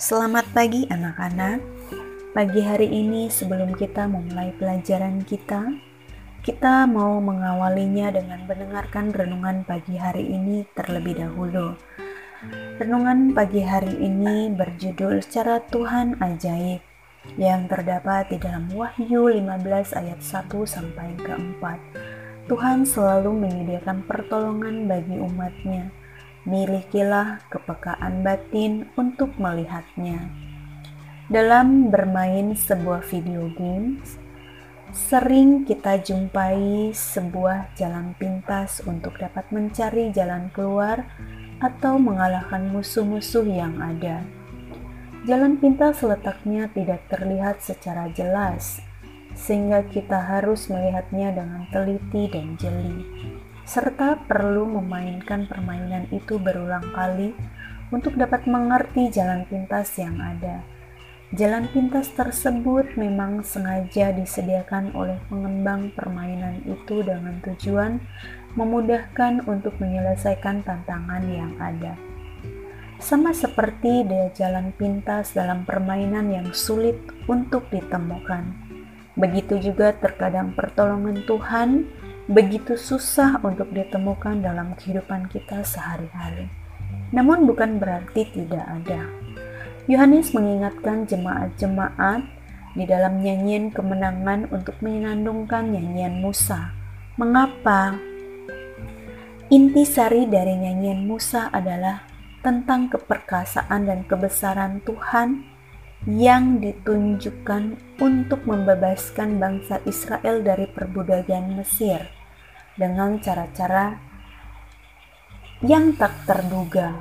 Selamat pagi anak-anak. Pagi hari ini sebelum kita memulai pelajaran kita, kita mau mengawalinya dengan mendengarkan renungan pagi hari ini terlebih dahulu. Renungan pagi hari ini berjudul Cara Tuhan Ajaib yang terdapat di dalam Wahyu 15 ayat 1 sampai ke 4. Tuhan selalu menyediakan pertolongan bagi umatnya milikilah kepekaan batin untuk melihatnya. Dalam bermain sebuah video games, sering kita jumpai sebuah jalan pintas untuk dapat mencari jalan keluar atau mengalahkan musuh-musuh yang ada. Jalan pintas letaknya tidak terlihat secara jelas, sehingga kita harus melihatnya dengan teliti dan jeli serta perlu memainkan permainan itu berulang kali untuk dapat mengerti jalan pintas yang ada. Jalan pintas tersebut memang sengaja disediakan oleh pengembang permainan itu dengan tujuan memudahkan untuk menyelesaikan tantangan yang ada. Sama seperti daya jalan pintas dalam permainan yang sulit untuk ditemukan. Begitu juga terkadang pertolongan Tuhan begitu susah untuk ditemukan dalam kehidupan kita sehari-hari. Namun bukan berarti tidak ada. Yohanes mengingatkan jemaat-jemaat di dalam nyanyian kemenangan untuk menandungkan nyanyian Musa. Mengapa? Inti sari dari nyanyian Musa adalah tentang keperkasaan dan kebesaran Tuhan yang ditunjukkan untuk membebaskan bangsa Israel dari perbudakan Mesir dengan cara-cara yang tak terduga.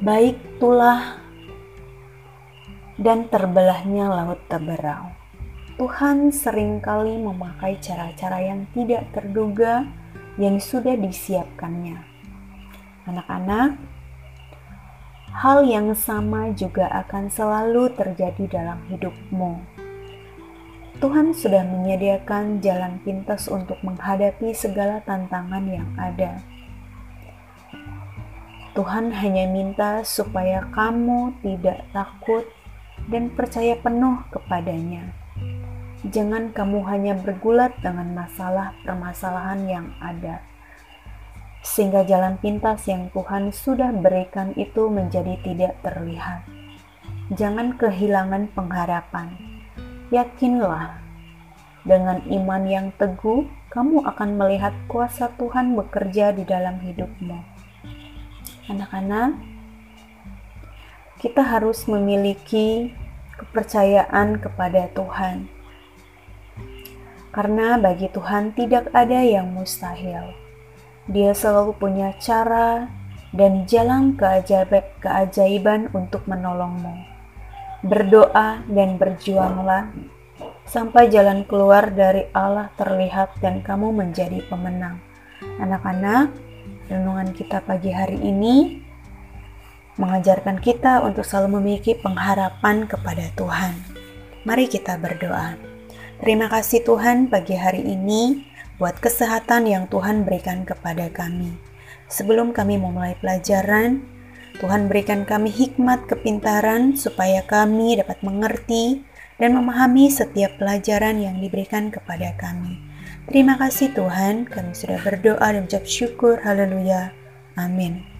Baik tulah dan terbelahnya laut Teberau. Tuhan sering kali memakai cara-cara yang tidak terduga yang sudah disiapkannya. Anak-anak, hal yang sama juga akan selalu terjadi dalam hidupmu Tuhan sudah menyediakan jalan pintas untuk menghadapi segala tantangan yang ada. Tuhan hanya minta supaya kamu tidak takut dan percaya penuh kepadanya. Jangan kamu hanya bergulat dengan masalah permasalahan yang ada, sehingga jalan pintas yang Tuhan sudah berikan itu menjadi tidak terlihat. Jangan kehilangan pengharapan Yakinlah, dengan iman yang teguh, kamu akan melihat kuasa Tuhan bekerja di dalam hidupmu. Anak-anak, kita harus memiliki kepercayaan kepada Tuhan, karena bagi Tuhan tidak ada yang mustahil. Dia selalu punya cara dan jalan keajaiban untuk menolongmu berdoa dan berjuanglah sampai jalan keluar dari Allah terlihat dan kamu menjadi pemenang. Anak-anak, renungan kita pagi hari ini mengajarkan kita untuk selalu memiliki pengharapan kepada Tuhan. Mari kita berdoa. Terima kasih Tuhan pagi hari ini buat kesehatan yang Tuhan berikan kepada kami. Sebelum kami memulai pelajaran, Tuhan berikan kami hikmat kepintaran supaya kami dapat mengerti dan memahami setiap pelajaran yang diberikan kepada kami. Terima kasih Tuhan, kami sudah berdoa dan ucap syukur. Haleluya. Amin.